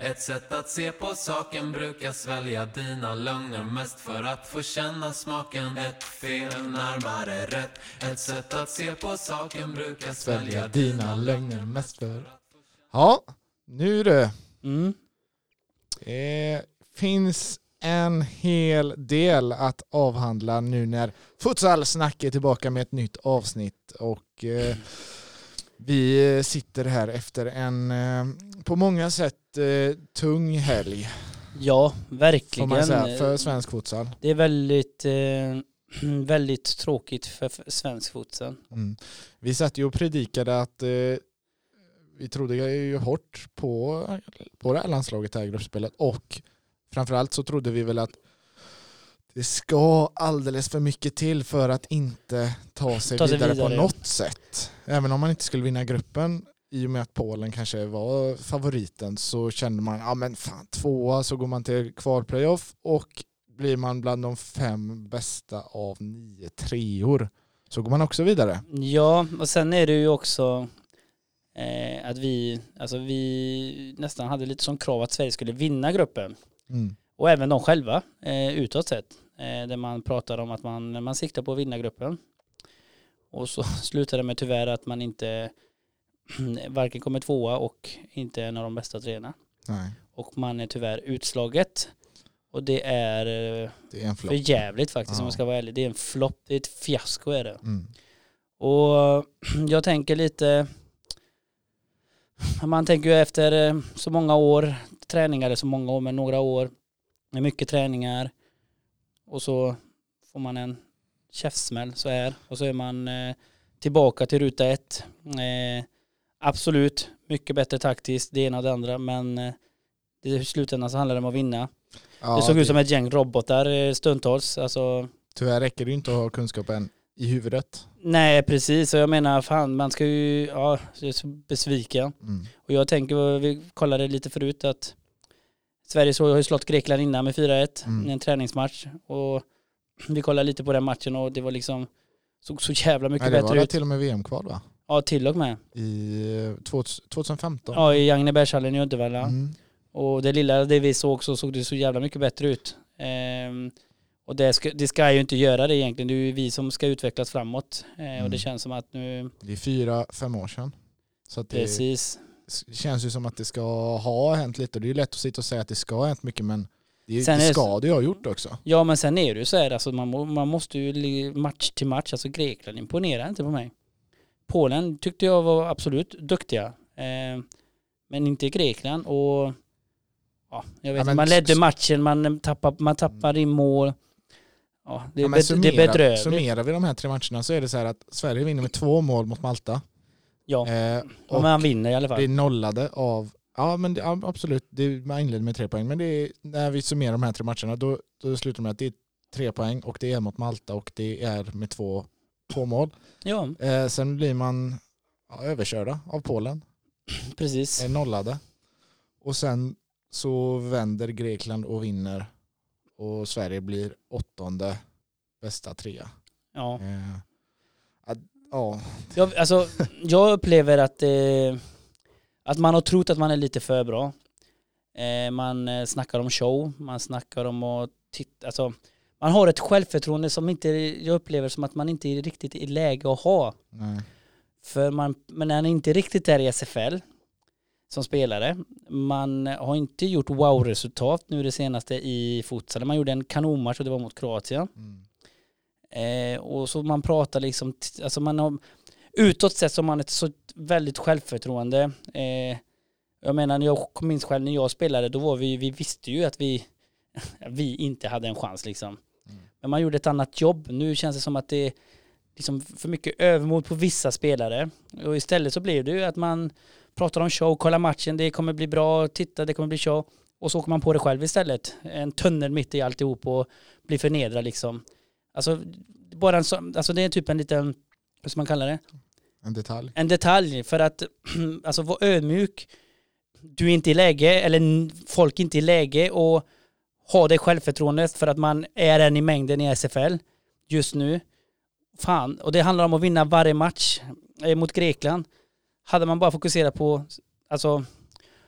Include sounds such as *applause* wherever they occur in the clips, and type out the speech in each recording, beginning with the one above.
Ett sätt att se på saken brukar svälja dina lögner mest för att få känna smaken. Ett fel, närmare rätt. Ett sätt att se på saken brukar svälja dina lögner mest för. Ja, nu du. Mm. Det finns en hel del att avhandla nu när Futsal-snack är tillbaka med ett nytt avsnitt och eh, vi sitter här efter en eh, på många sätt eh, tung helg Ja, verkligen. säga för svensk futsal. Det är väldigt, eh, *clears throat* väldigt tråkigt för svensk futsal. Mm. Vi satt ju och predikade att eh, vi trodde ju hårt på, på det här landslaget här i gruppspelet och framförallt så trodde vi väl att det ska alldeles för mycket till för att inte ta sig, Ta sig vidare, vidare. på något sätt. Även om man inte skulle vinna gruppen i och med att Polen kanske var favoriten så kände man, ja men fan tvåa så går man till kvalplayoff och blir man bland de fem bästa av nio treor så går man också vidare. Ja, och sen är det ju också eh, att vi, alltså vi nästan hade lite som krav att Sverige skulle vinna gruppen. Mm. Och även de själva eh, utåt sett. Eh, där man pratar om att man, man siktar på att vinna gruppen. Och så *laughs* slutar det med tyvärr att man inte *clears throat* varken kommer tvåa och inte är en av de bästa treorna. Nej, Och man är tyvärr utslaget. Och det är eh, det är för jävligt faktiskt om Ja. jag ska vara ärlig. Det är en flopp, det är ett fiasko är det. Mm. Och *clears throat* jag tänker lite, man tänker ju efter eh, så många år, träningar eller så många år, men några år med mycket träningar och så får man en käftsmäll så här och så är man eh, tillbaka till ruta ett. Eh, absolut, mycket bättre taktiskt, det ena och det andra, men eh, det, i slutändan så handlar det om att vinna. Ja, det såg ut som ett gäng robotar stundtals, alltså Tyvärr räcker det ju inte att ha kunskapen i huvudet. Nej precis, och jag menar fan man ska ju, ja, jag är så besviken. Mm. Och jag tänker, vi kollade lite förut att Sverige så har ju slått Grekland innan med 4-1 Mm. i en träningsmatch. Och *clears throat* vi kollade lite på den matchen och det var liksom, såg så jävla mycket Nej, det var bättre ut. till och med VM-kval va? Ja till och med. I eh, 2015. Ja i Agnebergshallen i Uddevalla. Mm. Och det lilla det vi såg så såg det så jävla mycket bättre ut. Ehm, och det ska, det ska ju inte göra det egentligen. Det är ju vi som ska utvecklas framåt. Eh, Och Mm. det känns som att nu, Det är fyra, fem år sedan. Så precis. Känns ju som att det ska ha hänt lite. Det är ju lätt att sitta och säga att det ska ha hänt mycket men det, Sen det är det ska ju ha gjort också. Ja men sen är det ju så här, alltså man, man måste ju match till match, alltså Grekland imponerar inte på mig. Polen tyckte jag var absolut duktiga. Eh, men inte Grekland och ja, jag vet Ja, man ledde matchen, man tappar, man tappar in mål. Ja, det är, Ja, bed- det är summera- bedrövligt. Summerar vi de här tre matcherna så är det så här att Sverige vinner med två mål mot Malta. Ja, Eh, och man vinner i alla det är fall. nollade av, ja men det, ja, absolut, det, man inleder med tre poäng. Men det är, när vi summerar de här tre matcherna då, då slutar det med att det är tre poäng och det är mot Malta och det är med två, två mål. Ja, Eh, sen blir man ja, överkörda av Polen, precis. är nollade. Och sen så vänder Grekland och vinner och Sverige blir åttonde bästa trea. Ja. Eh, ja, Jag, alltså, jag upplever att, eh, att man har trott att man är lite för bra. Eh, man eh, snackar om show, man snackar om att titta, alltså, man har ett självförtroende som inte, jag upplever som att man inte är riktigt i läge att ha. nej. För man, men är inte riktigt är i SFL som spelare. Man har inte gjort wow-resultat nu det senaste i futsal. Man gjorde en kanonmatch och det var mot Kroatien. Mm. Eh, och så man pratar liksom, alltså man har, utåt sett så har man ett så väldigt självförtroende. Eh, jag menar, jag minns själv när jag spelade, då var vi, vi visste ju att vi, *laughs* vi inte hade en chans liksom. Mm. Men man gjorde ett annat jobb. Nu känns det som att det är liksom för mycket övermod på vissa spelare. Och istället så blir det ju att man pratar om show, kolla matchen, det kommer bli bra, titta, det kommer bli show. Och så åker man på det själv istället. En tunnel mitt i alltihop och blir förnedrad liksom. Alltså, bara en sån, alltså det är typ en liten, vad ska man kalla det? En detalj. En detalj för att, *clears throat* alltså vara ödmjuk. Du är inte i läge, eller folk är inte i läge och ha det självförtroendet för att man är en i mängden i SFL just nu. Fan, och det handlar om att vinna varje match eh, mot Grekland. Hade man bara fokuserat på, alltså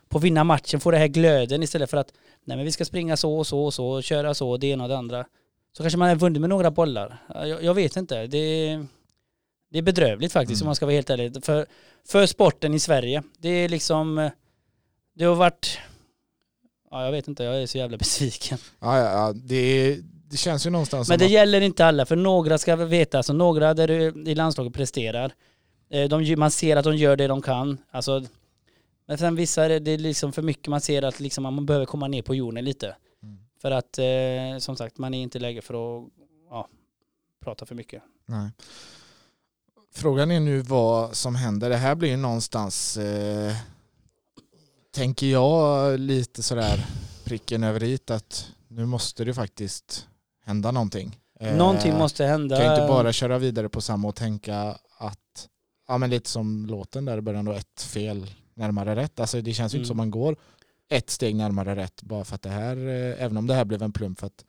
på att vinna matchen, få det här glöden istället för att nej men vi ska springa så och så och så, och köra så, det ena och det andra. Så kanske man har vunnit med några bollar. Jag, jag vet inte. Det, det är bedrövligt faktiskt Mm. om man ska vara helt ärlig. För, för sporten i Sverige. Det är liksom, det har varit, ja jag vet inte, jag är så jävla *laughs* besviken. Ja, ja, ja. Det, det känns ju någonstans Men det gäller inte alla, för några ska veta, alltså några där i landslaget presterar, eh, de, man ser att de gör det de kan. Alltså, men sen vissa det är liksom för mycket, man ser att liksom man behöver komma ner på jorden lite. För att eh, som sagt, man är inte läge för att ja, prata för mycket. Nej. Frågan är nu vad som händer. Det här blir ju någonstans, eh, tänker jag, lite sådär pricken över i att nu måste det faktiskt hända någonting. Eh, Någonting måste hända. Kan inte bara köra vidare på samma och tänka att, ja men lite som låten där i början då, ett fel närmare rätt. Alltså det känns ju Mm. inte som man går ett steg närmare rätt bara för att det här, eh, även om det här blev en plump för att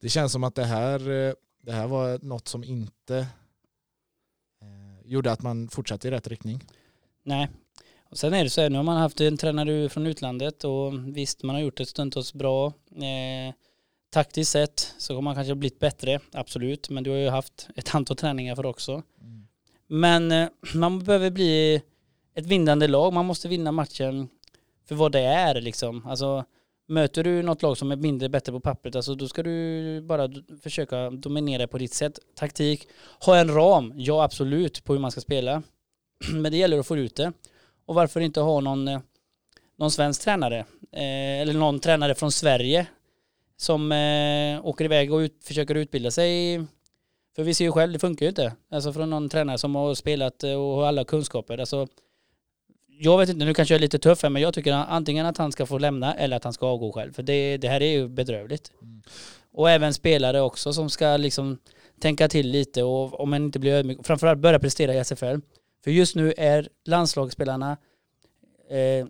det känns som att det här, eh, det här var något som inte eh, gjorde att man fortsatte i rätt riktning. Nej. Och sen är det så här, nu har man haft en tränare från utlandet och visst man har gjort det stundtals bra. Eh, taktiskt sett så har man kanske blivit bättre, absolut. Men du har ju haft ett antal träningar för också. Men eh, man behöver bli ett vinnande lag. Man måste vinna matchen för vad det är liksom. Alltså möter du något lag som är mindre bättre på pappret, alltså då ska du bara försöka dominera på ditt sätt. Taktik, ha en ram, ja absolut, på hur man ska spela. *clears throat* Men det gäller att få ut det. Och varför inte ha någon, eh, någon svensk tränare, eh, eller någon tränare från Sverige som eh, åker iväg och ut, försöker utbilda sig för vi ser ju själv, det funkar ju inte. Alltså från någon tränare som har spelat eh, och har alla kunskaper. Alltså, jag vet inte, nu kanske jag är lite tuff här, men jag tycker antingen att han ska få lämna eller att han ska avgå själv. För det, det här är ju bedrövligt. Mm. Och även spelare också som ska liksom tänka till lite och om man inte blir ödmjuk, framförallt börja prestera i SFL. För just nu är landslagsspelarna, eh,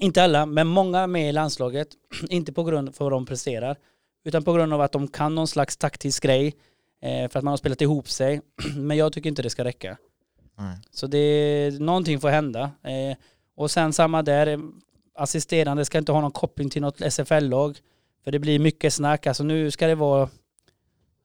inte alla, men många med i landslaget, *clears throat* inte på grund av vad de presterar, utan på grund av att de kan någon slags taktisk grej, eh, för att man har spelat ihop sig. *clears throat* Men jag tycker inte det ska räcka. Nej. Så det, någonting får hända. Eh, och sen samma där, eh, assisterande ska inte ha någon koppling till något SFL-lag. För det blir mycket snack. Alltså nu ska det vara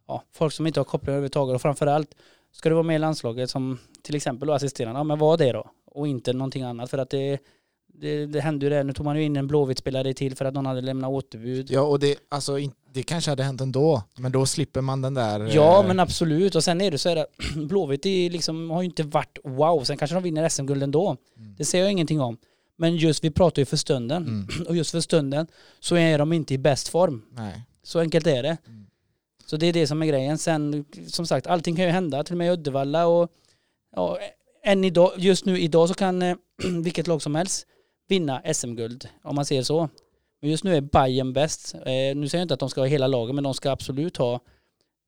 ja, folk som inte har koppling överhuvudtaget. Och framförallt ska det vara med i landslaget som till exempel då assisterande. Ja men vad det då? Och inte någonting annat. För att det, det, det hände ju det. Nu tog man ju in en Blåvitt-spelare till för att någon hade lämnat återbud. Ja och det, alltså, in- det kanske hade hänt ändå, men då slipper man den där... Ja eh, men absolut och sen är det så här att *clears throat* Blåvitt liksom, har ju inte varit wow, sen kanske de vinner SM-guld ändå. Mm. Det säger jag ingenting om. Men just vi pratar ju för stunden Mm. *clears throat* och just för stunden så är de inte i bäst form. Nej. Så enkelt är det. Mm. Så det är det som är grejen. Sen som sagt allting kan ju hända till och med i Uddevalla och ja, än idag, just nu idag så kan eh, *clears throat* vilket lag som helst vinna SM-guld om man ser så. Men just nu är Bayern bäst. Eh, nu säger jag inte att de ska ha hela laget men de ska absolut ha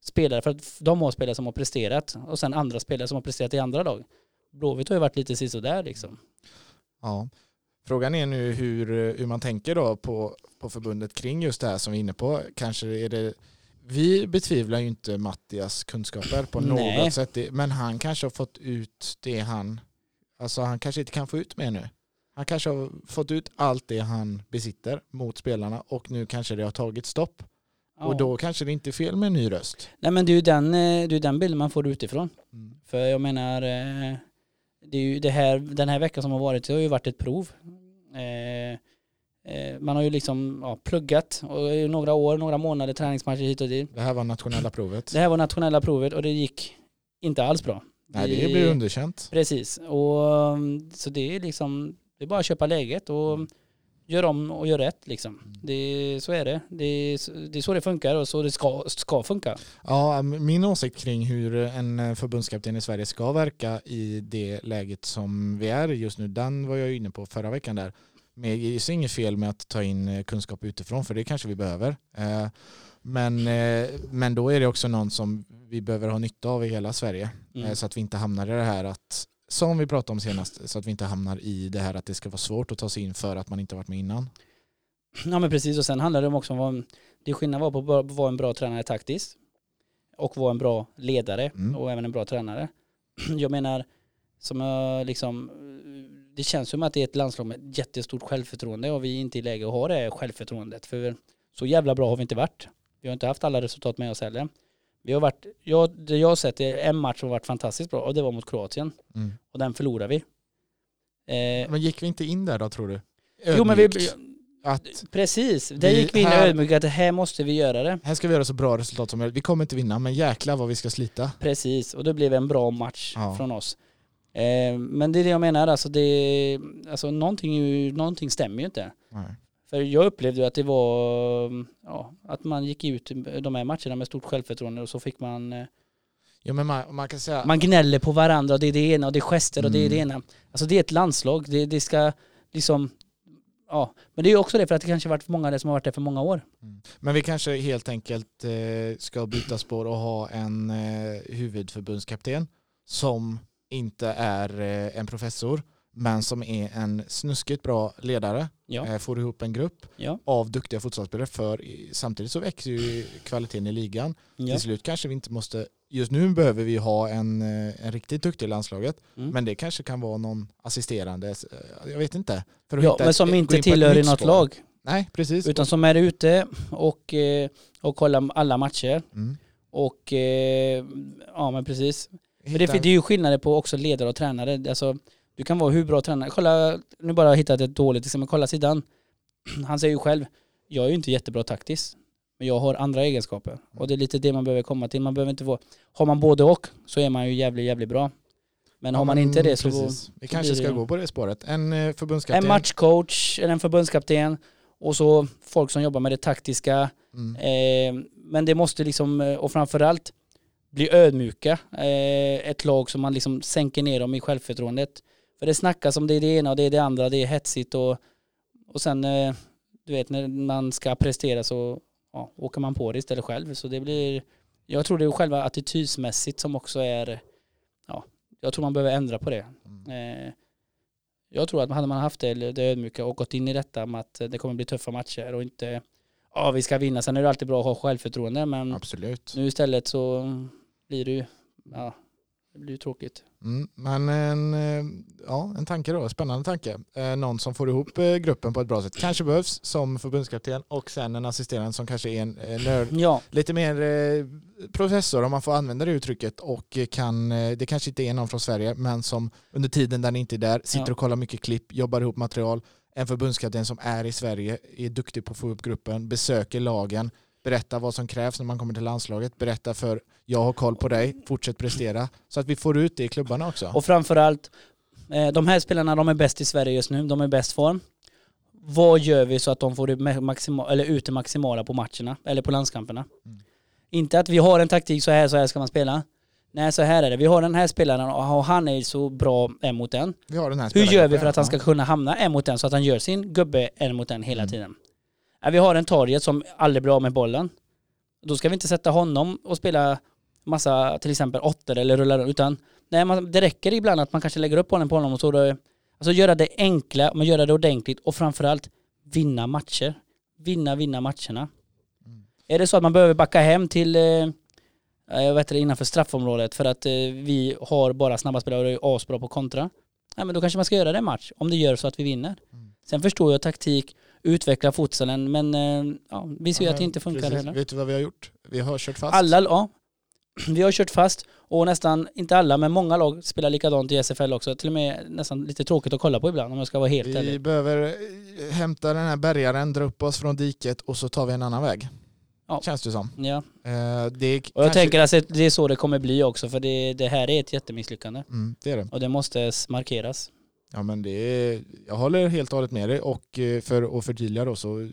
spelare för att de har spelare som har presterat och sen andra spelare som har presterat i andra lag. Blåvitt har ju varit lite sisådär liksom. Ja. Frågan är nu hur, hur man tänker då på, på förbundet kring just det här som vi är inne på. Kanske är det, vi betvivlar ju inte Mattias kunskaper på Nej. något sätt, Det- men han kanske har fått ut det han, alltså han kanske inte kan få ut mer nu. Han kanske har fått ut allt det han besitter mot spelarna och nu kanske det har tagit stopp. Ja. Och då kanske det inte är fel med en ny röst. Nej men det är ju den, eh, det är den bilden man får utifrån. Mm. För jag menar, eh, det är ju det här, den här veckan som har varit, det har ju varit ett prov. Eh, Man har ju liksom ja, pluggat och i några år, några månader träningsmatcher hit och dit. Det här var nationella provet. Det här var nationella provet och det gick inte alls bra. Nej, det blir underkänt. Precis, och um, så det är liksom, det är bara att köpa läget och gör om och gör rätt liksom. Det, så är det. Det det är så det funkar och så det ska, ska funka. Ja, min åsikt kring hur en förbundskapten i Sverige ska verka i det läget som vi är just nu, den var jag inne på förra veckan där. Men det är inget fel med att ta in kunskap utifrån, för det kanske vi behöver. Eh, Men, eh, men då är det också någon som vi behöver ha nytta av i hela Sverige. Mm. Eh, Så att vi inte hamnar i det här att, som vi pratade om senast, så att vi inte hamnar i det här att det ska vara svårt att ta sig in för att man inte varit med innan. Ja men precis och sen handlar det om också om vad, det är skillnad på att vara en bra tränare taktiskt och vara en bra ledare Mm. och även en bra tränare. *clears throat* Jag menar, som liksom, det känns som att det är ett landslag med jättestort självförtroende och vi är inte i läge att ha det självförtroendet. För så jävla bra har vi inte varit. Vi har inte haft alla resultat med oss heller. Vi har varit, jag, det jag har sett är en match som har varit fantastiskt bra och det var mot Kroatien. Mm. Och den förlorade vi. Eh, Men gick vi inte in där då tror du? jo men vi. Att precis, där Vi- gick vi in här- ödmjukt att här måste vi göra det. här ska vi göra så bra resultat som möjligt. Vi kommer inte vinna men jäklar vad vi ska slita. Precis, och det blev en bra match Ja. från oss. Eh, men det är det jag menar, alltså, det, alltså någonting, någonting stämmer ju inte. Nej. För jag upplevde ju att det var, ja, att man gick ut de här matcherna med stort självförtroende och så fick man, eh, Ja men man, man kan säga, man gnäller på varandra och det är det ena och det är gester och det är det Mm. ena. Alltså det är ett landslag, det, det ska liksom, ja. Men det är ju också det för att det kanske varit för många där som har varit där för många år. men vi kanske helt enkelt eh, ska byta spår och ha en eh, huvudförbundskapten som inte är eh, en professor men som är en snuskigt bra ledare. Ja, Eh, får ihop en grupp ja, av duktiga fotbollsspelare för samtidigt så växer ju kvaliteten i ligan. ja. Till slut kanske vi inte måste, just nu behöver vi ha en, eh, en riktigt duktig i landslaget Mm. men det kanske kan vara någon assisterande, eh, jag vet inte. För att ja hitta men ett- som gå inte ett tillhör i något spår. lag. Nej, precis. Utan som är ute och, och kollar alla matcher. Mm. Och ja men precis. Men Hitta det, det är ju skillnader på också ledare och tränare. Alltså, du kan vara hur bra tränare. Kolla, nu bara hittat ett dåligt exempel. Kolla sidan. *clears throat* Han säger ju själv, jag är ju inte jättebra taktiskt. Men jag har andra egenskaper. Och det är lite det man behöver komma till. Man behöver inte vara, har man både och så är man ju jävligt, jävligt bra. Men Ja, har man inte det så precis. Vi kanske ska det- gå på det spåret. En eh, förbundskapten. en matchcoach eller en förbundskapten och så folk som jobbar med det taktiska. Mm. Eh, men det måste liksom, eh, och framförallt bli ödmjuka. Eh, ett lag som man liksom sänker ner dem i självförtroendet. För det snackas om det är det ena och det är det andra, det är hetsigt och, och sen, eh, du vet när man ska prestera så ja, åker man på det istället själv. Så det blir, jag tror det är själva attitydsmässigt som också är, ja, jag tror man behöver ändra på det. Mm. Eh, jag tror att hade man haft det, det ödmjuka och gått in i detta med att det kommer bli tuffa matcher och inte ja vi ska vinna. Sen är det alltid bra att ha självförtroende men Absolut. nu istället så blir det ju, ja det blir ju tråkigt. Mm. Men en, eh, ja, en tanke då, spännande tanke. Eh, någon som får ihop eh, gruppen på ett bra sätt. Kanske behövs som förbundskapten och sen en assisterande som kanske är en nörd, Ja, lite mer professor om man får använda det uttrycket och kan, det kanske inte är någon från Sverige men som under tiden den inte är där sitter Ja. och kollar mycket klipp, jobbar ihop material. En förbundskapten som är i Sverige, är duktig på att få upp gruppen, besöker lagen, berättar vad som krävs när man kommer till landslaget, berättar för jag har koll på dig, fortsätt prestera. Så att vi får ut det i klubbarna också. och framförallt eh, de här spelarna de är bäst i Sverige just nu, de är i bäst form. Vad gör vi så att de får ma- maxima, eller ut det maximala på matcherna eller på landskamperna? Mm. Inte att vi har en taktik så här, så här ska man spela. Nej, så här är det. Vi har den här spelaren och han är så bra en mot en. vi har den här Hur gör vi för att han ska kunna hamna en mot en så att han gör sin gubbe en mot en hela Mm. tiden? Ja, vi har en target som aldrig blir av med bollen. Då ska vi inte sätta honom och spela massa till exempel åttor eller rulla runt, utan nej, man, det räcker ibland att man kanske lägger upp bollen på honom och så då, alltså göra det enkla men göra det ordentligt och framförallt vinna matcher. Vinna, vinna matcherna. Mm. Är det så att man behöver backa hem till eh, jag vet det, innanför straffområdet för att eh, vi har bara snabba spelare och är asbra på kontra. Ja, men då kanske man ska göra det en match om det gör så att vi vinner. Mm. Sen förstår jag taktik, utveckla futsalen men eh, ja, vi ser ju att det inte funkar precis. heller. Vet du vad vi har gjort? Vi har kört fast. Alla, ja. *clears throat* Vi har kört fast och nästan, inte alla, men många lag spelar likadant i SFL också. Till och med nästan lite tråkigt att kolla på ibland om jag ska vara helt Vi ärlig. behöver eh, hämta den här bärgaren, dra upp oss från diket och så tar vi en annan väg. Ja. Känns det som. Ja. Eh, det Och jag kanske- tänker att det är så det kommer bli också för det, det här är ett jättemisslyckande. Mm, det är det. Och det måste markeras. Ja men det är, jag håller helt och hållet med dig och eh, för att förtydliga då så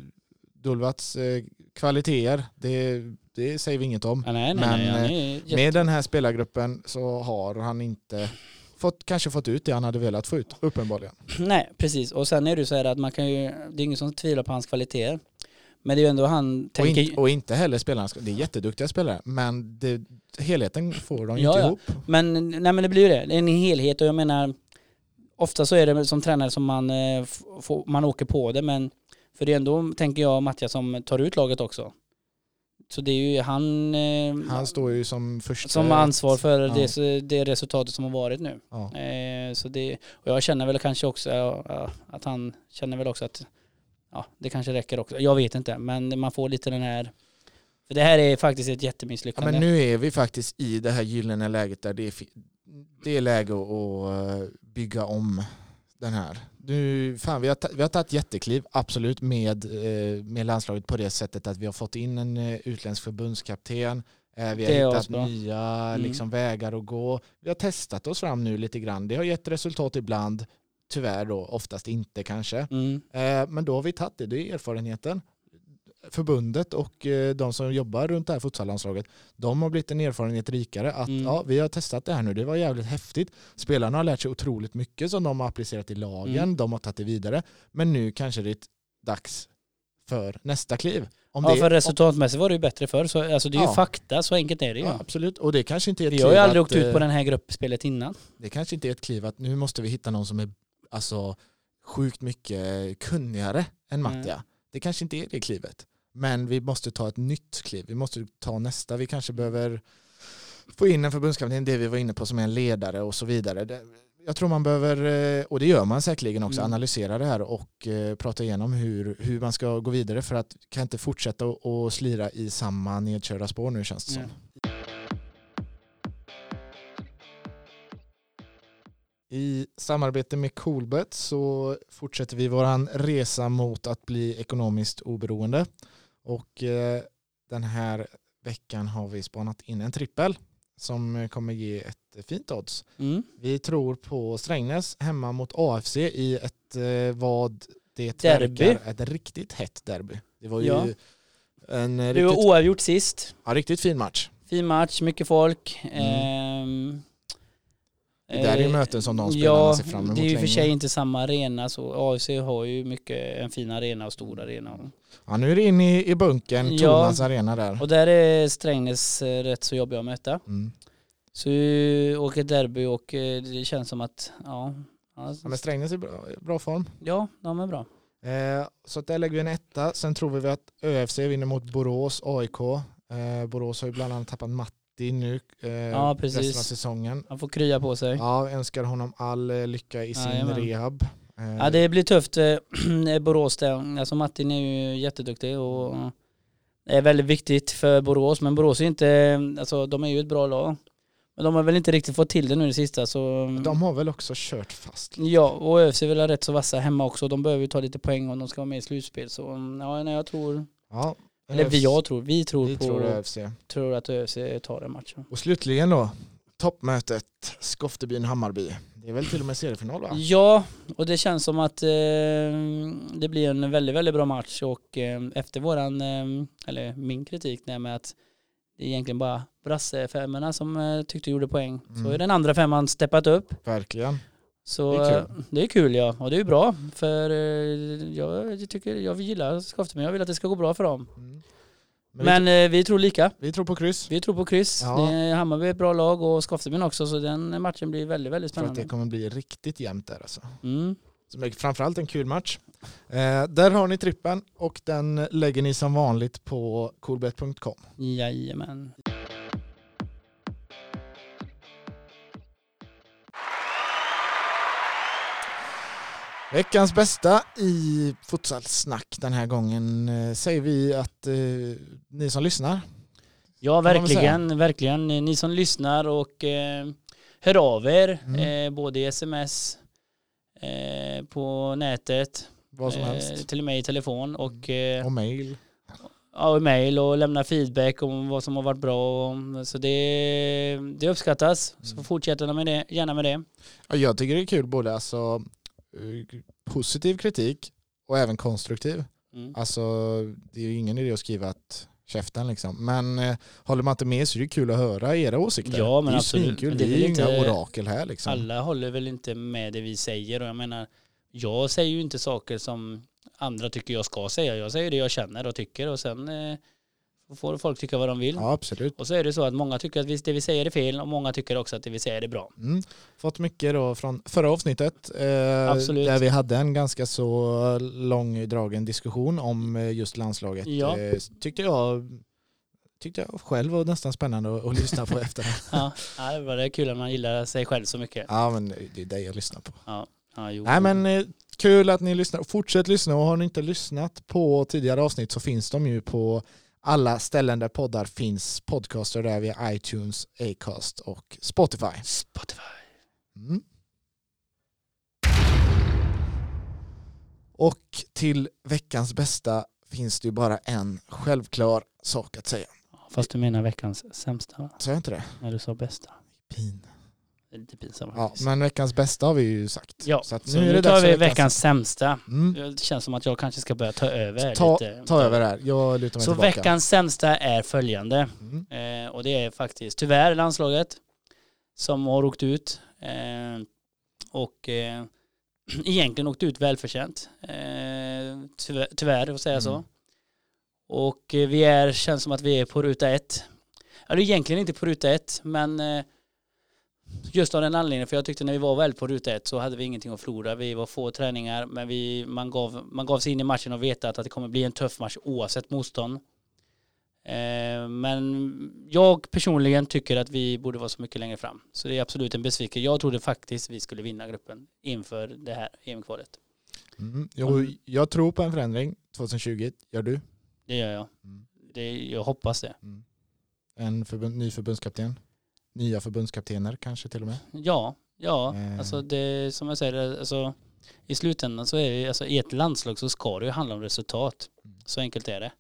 Dulvats eh, kvaliteter, det, det säger vi inget om. Ja, nej, nej, Men, nej, eh, Med den här spelargruppen så har han inte fått, kanske fått ut det han hade velat få ut, uppenbarligen. Nej, precis. Och sen är det så här att man kan ju, det är ingen som tvivlar på hans kvaliteter. Men det är ju ändå han Och, tänker... inte, och inte heller spelarna, det är jätteduktiga spelare, men det, helheten får de Ja, inte ja. ihop. Men, nej, men det blir ju det. Det är en helhet och jag menar ofta så är det som tränare som man, eh, får, man åker på det men för det är ändå, tänker jag, Mattias som tar ut laget också. Så det är ju han, eh, Han står ju som första... som ansvar för Ja. det, det resultatet som har varit nu. Ja. Eh, så det, och jag känner väl kanske också ja, ja, att han känner väl också att ja, det kanske räcker också. Jag vet inte, men man får lite den här för det här är faktiskt ett Ja, jättemisslyckande. men nu är vi faktiskt i det här gyllene läget där det är, det är läge att eh, bygga om den här. Nu, fan, vi, har vi har tagit jättekliv, absolut, med, eh, med landslaget på det sättet att vi har fått in en eh, utländsk förbundskapten. Vi har Det hittat nya Mm. liksom, vägar att gå. Vi har testat oss fram nu lite grann. Det har gett resultat ibland, tyvärr då, oftast inte kanske. Mm. Men då har vi tagit det, det är erfarenheten. Förbundet och eh, de som jobbar runt det här futsallandslaget, de har blivit en erfarenhet rikare. Att Mm. ja, vi har testat det här nu, det var jävligt häftigt. Spelarna har lärt sig otroligt mycket som de har applicerat i lagen, Mm. de har tagit det vidare. Men nu kanske det är dags för nästa kliv. Om Ja det, för resultatmässigt var det ju bättre förr. Så, alltså det är ju Ja. fakta, så enkelt är det ju. Ja, absolut, och det kanske inte är ett Vi kliv har ju aldrig att, åkt ut på eh, den här gruppspelet innan. Det kanske inte är ett kliv att nu måste vi hitta någon som är alltså, sjukt mycket kunnigare än Mm. Mattia. Det kanske inte är det klivet. Men vi måste ta ett nytt kliv. Vi måste ta nästa. Vi kanske behöver få in en förbundskapten, det vi var inne på, som är en ledare och så vidare. Jag tror man behöver, eh, och det gör man säkerligen också, Mm. analysera det här och eh, prata igenom hur, hur man ska gå vidare för att kan inte fortsätta att- slira i samma nedkörda spår nu känns det som. Ja. I samarbete med Coolbet så fortsätter vi våran resa mot att bli ekonomiskt oberoende. Och eh, den här veckan har vi spanat in en trippel som kommer ge ett fint odds. Mm. Vi tror på Strängnäs hemma mot AFC i ett eh, vad det Derby. verkar ett riktigt hett derby. Det var ju Ja. en eh, Det var riktigt, oavgjort sist. ja, riktigt fin match. Fin match, mycket folk. Mm. Ehm, Det där är ju eh, möten som de spelarna Ja, ser fram emot det är ju för sig inte samma arena så AFC har ju mycket en fin arena och stor arena. Ja, nu är det in i, i bunkern, Ja. Arena där. Och där är Strängnäs eh, rätt så jobbiga att möta. Mm. Så vi åker derby och eh, det känns som att, ja. Ja, men Strängnäs är i bra, bra form. ja de är bra. Eh, så där lägger vi en etta. Sen tror vi att ÖFC vinner mot Borås, AIK. Eh, Borås har ju bland annat tappat Matti nu eh, Ja, resten av säsongen. Han får krya på sig. Ja, önskar honom all eh, lycka i sin Jajamän. rehab. Eh, Ja det blir tufft. eh, *clears throat* Borås där. Alltså Martin är ju jätteduktig och det är väldigt viktigt för Borås. Men Borås är inte, alltså de är ju ett bra lag. Men de har väl inte riktigt fått till det nu det sista så. De har väl också kört fast. Ja och ÖFC vill ha rätt så vassa hemma också. De behöver ju ta lite poäng om de ska vara med i slutspel. Så ja, nej, jag tror, Ja, eller vi, jag tror, vi tror vi på, tror tror, ÖFC. att ÖFC tar den matchen. Och slutligen då, toppmötet Skoftebyn-Hammarby. Det är väl till och med seriefinal va? Ja, och det känns som att eh, det blir en väldigt, väldigt bra match och eh, efter våran, eh, eller min kritik där med att det är egentligen bara brassefemmorna som eh, tyckte gjorde poäng. Så Mm. är den andra femman steppat upp. Verkligen. Så Det är eh, det är kul ja, och det är bra för eh, jag tycker, jag gillar Skoftebyn, jag vill att det ska gå bra för dem. Mm. Men, Men eh, vi tror lika. vi, vi tror på kryss. Vi tror på kryss. Ja. Det Hammarby är ett bra lag och Skoftebyn också så den matchen blir väldigt, väldigt Jag tror att spännande. det kommer bli riktigt jämnt där alltså. Mm. Framförallt en kul match. Eh, där har ni trippen och den lägger ni som vanligt på coolbet.com. Jajamän. Veckans bästa i futsalsnack den här gången eh, säger vi att eh, ni som lyssnar, Ja, verkligen, verkligen. Ni som lyssnar och eh, hör av er, Mm. eh, både i sms, eh, på nätet, vad som eh, helst, till och med i telefon och eh, och mail. ja, i mail och lämna feedback om vad som har varit bra. Och, så det, det uppskattas. Så Mm. fortsätter med det, gärna med det. Ja, jag tycker det är kul både alltså, eh, positiv kritik och även konstruktiv. Mm. Alltså det är ju ingen idé att skriva att käften liksom. Men eh, håller man inte med så är det kul att höra era åsikter. Ja, men det är absolut. Men Det är ju inga orakel här liksom. Alla håller väl inte med det vi säger och jag menar, jag säger ju inte saker som andra tycker jag ska säga. Jag säger det jag känner och tycker och sen eh, får folk tycka vad de vill. Ja, absolut. Och så är det så att många tycker att det vi säger är fel och många tycker också att det vi säger är bra. Mm. Fått mycket då från förra avsnittet eh, där vi hade en ganska så långdragen diskussion om eh, just landslaget. Ja. Eh, tyckte jag tyckte jag själv var nästan spännande att, att lyssna på *laughs* efter. Ja, ja, det var det kul att man gillar sig själv så mycket. Ja, men det är det jag lyssnar på. Ja, jo. Nej, men eh, kul att ni lyssnar. Fortsätt lyssna och har ni inte lyssnat på tidigare avsnitt så finns de ju på alla ställen där poddar finns. Podcaster där via iTunes, Acast och Spotify. Spotify. Mm. Och till veckans bästa finns det ju bara en självklar sak att säga. Fast du menar veckans sämsta va? Sa jag inte det? När du sa bästa. Pin. Lite pinsamt Ja, faktiskt. men veckans bästa har vi ju sagt. Ja, så, att Så nu nu, är det tar vi för veckans, sämsta. Mm. Det känns som att jag kanske ska börja ta över Ta, lite. ta över här, jag lutar mig Så tillbaka. veckans sämsta är följande. Mm. Eh, och det är faktiskt tyvärr landslaget som har åkt ut. Eh, och eh, *clears throat* egentligen åkt ut välförtjänt. Eh, tyvärr, tyvärr att säga så. Mm. Och eh, vi är, känns som att vi är på ruta ett. Är egentligen inte på ruta ett, men eh, just av den anledningen, för jag tyckte när vi var väl på ruta ett så hade vi ingenting att förlora. Vi var få träningar, men vi, man, gav, man gav sig in i matchen och vetat att det kommer bli en tuff match oavsett motstånd. Eh, men jag personligen tycker att vi borde vara så mycket längre fram. Så det är absolut en besvikelse. Jag trodde faktiskt vi skulle vinna gruppen inför det här EM-kvalet. Mm. Jo, jag tror på en förändring 2020, gör du? Det gör jag. Mm. Det, jag hoppas det. Mm. En förbund, ny förbundskapten? Nya förbundskaptener kanske till och med? Ja, ja, Eh. alltså det som jag säger, alltså i slutändan så är det, alltså i ett landslag så ska det ju handla om resultat. Mm. Så enkelt är det.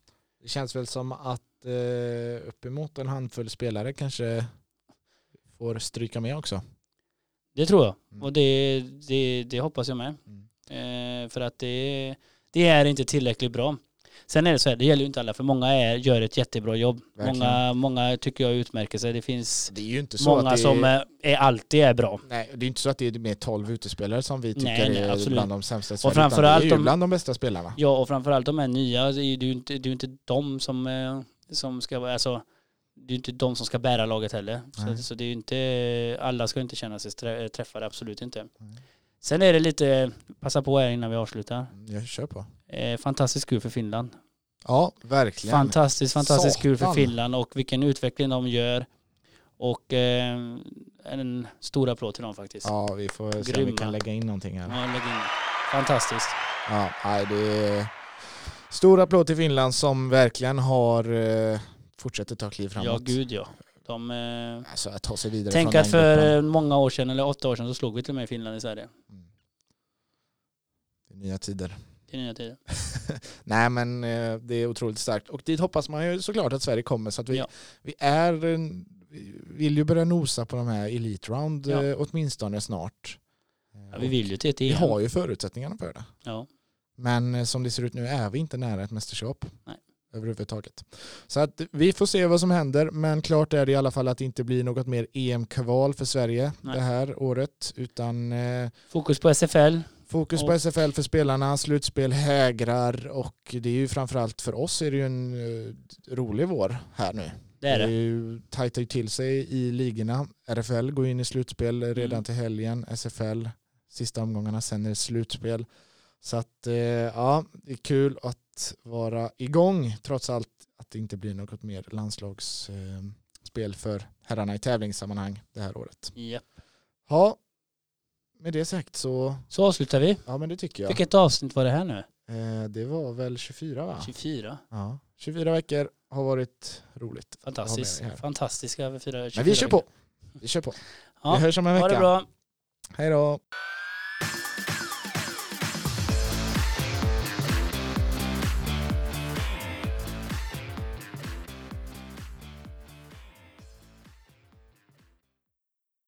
Det känns väl som att eh, uppemot en handfull spelare kanske får stryka med också. Det tror jag. Mm. Och det, det, det hoppas jag med. Mm. Eh, för att det, det är inte tillräckligt bra. Sen är det så här, det gäller ju inte alla, för många är, gör ett jättebra jobb. Verkligen. Många, många tycker jag utmärker sig. Det finns Det är många det som är, är, är alltid är bra. nej, det är inte så att det är med 12 utespelare som vi tycker Nej, nej, är bland de sämsta i Och framförallt det är ju de- bland de bästa spelarna. Ja, och framförallt de här nya, det är ju är inte, det är inte de som, eh, som ska vara, alltså det är inte de som ska bära laget heller. Så, så det är inte, alla ska inte känna sig träffade, absolut inte. Nej. Sen är det lite, passa på här innan vi avslutar. Jag kör på. Eh, fantastiskt kul för Finland. Ja, verkligen. Fantastiskt, fantastiskt kul för. Finland och vilken utveckling de gör. Och eh, en stor applåd till dem faktiskt. Ja, vi får se om vi kan lägga in någonting här. Ja, lägg in. Fantastiskt. Ja, nej, det är stor applåd till Finland som verkligen har eh, fortsätter ta kliv framåt. Ja, gud ja. De, eh, Alltså att ta sig vidare tänk att för gruppen. eh, många år sedan, eller åtta år sedan, så slog vi till och med Finland i Sverige. Mm. Det är nya tider. Är nya tider. *laughs* Nej men eh, det är otroligt starkt och dit hoppas man ju såklart att Sverige kommer så att vi, Ja. vi är vi vill ju börja nosa på de här Elite Round Ja. eh, åtminstone snart. Ja, vi vill ju till ett Vi EM. har ju förutsättningarna för det. Ja. Men eh, som det ser ut nu är vi inte nära ett mästerskap. Nej. Överhuvudtaget. Så att vi får se vad som händer. Men klart är det i alla fall att det inte blir något mer EM-kval för Sverige Nej. det här året. Utan Fokus på SFL. Fokus på SFL för spelarna, slutspel hägrar och det är ju framförallt för oss är det ju en eh, rolig vår här nu. Det är det. ju, tajtar ju till sig i ligorna. RFL går in i slutspel redan Mm. till helgen. SFL sista omgångarna, sen är det slutspel. Så att eh, ja, det är kul att vara igång trots allt att det inte blir något mer landslagsspel för herrarna i tävlingssammanhang det här året. Japp. Ja, med det sagt så, Så avslutar vi. ja men det tycker jag. Vilket avsnitt var det här nu? Eh, det var väl 24 va? 24. Ja, 24 veckor har varit roligt. Fantastiskt. Fantastiska över fyra- 24 Men vi kör på. Vi kör på. Ja, Vi hörs om en Ha det vecka. bra. Hej då.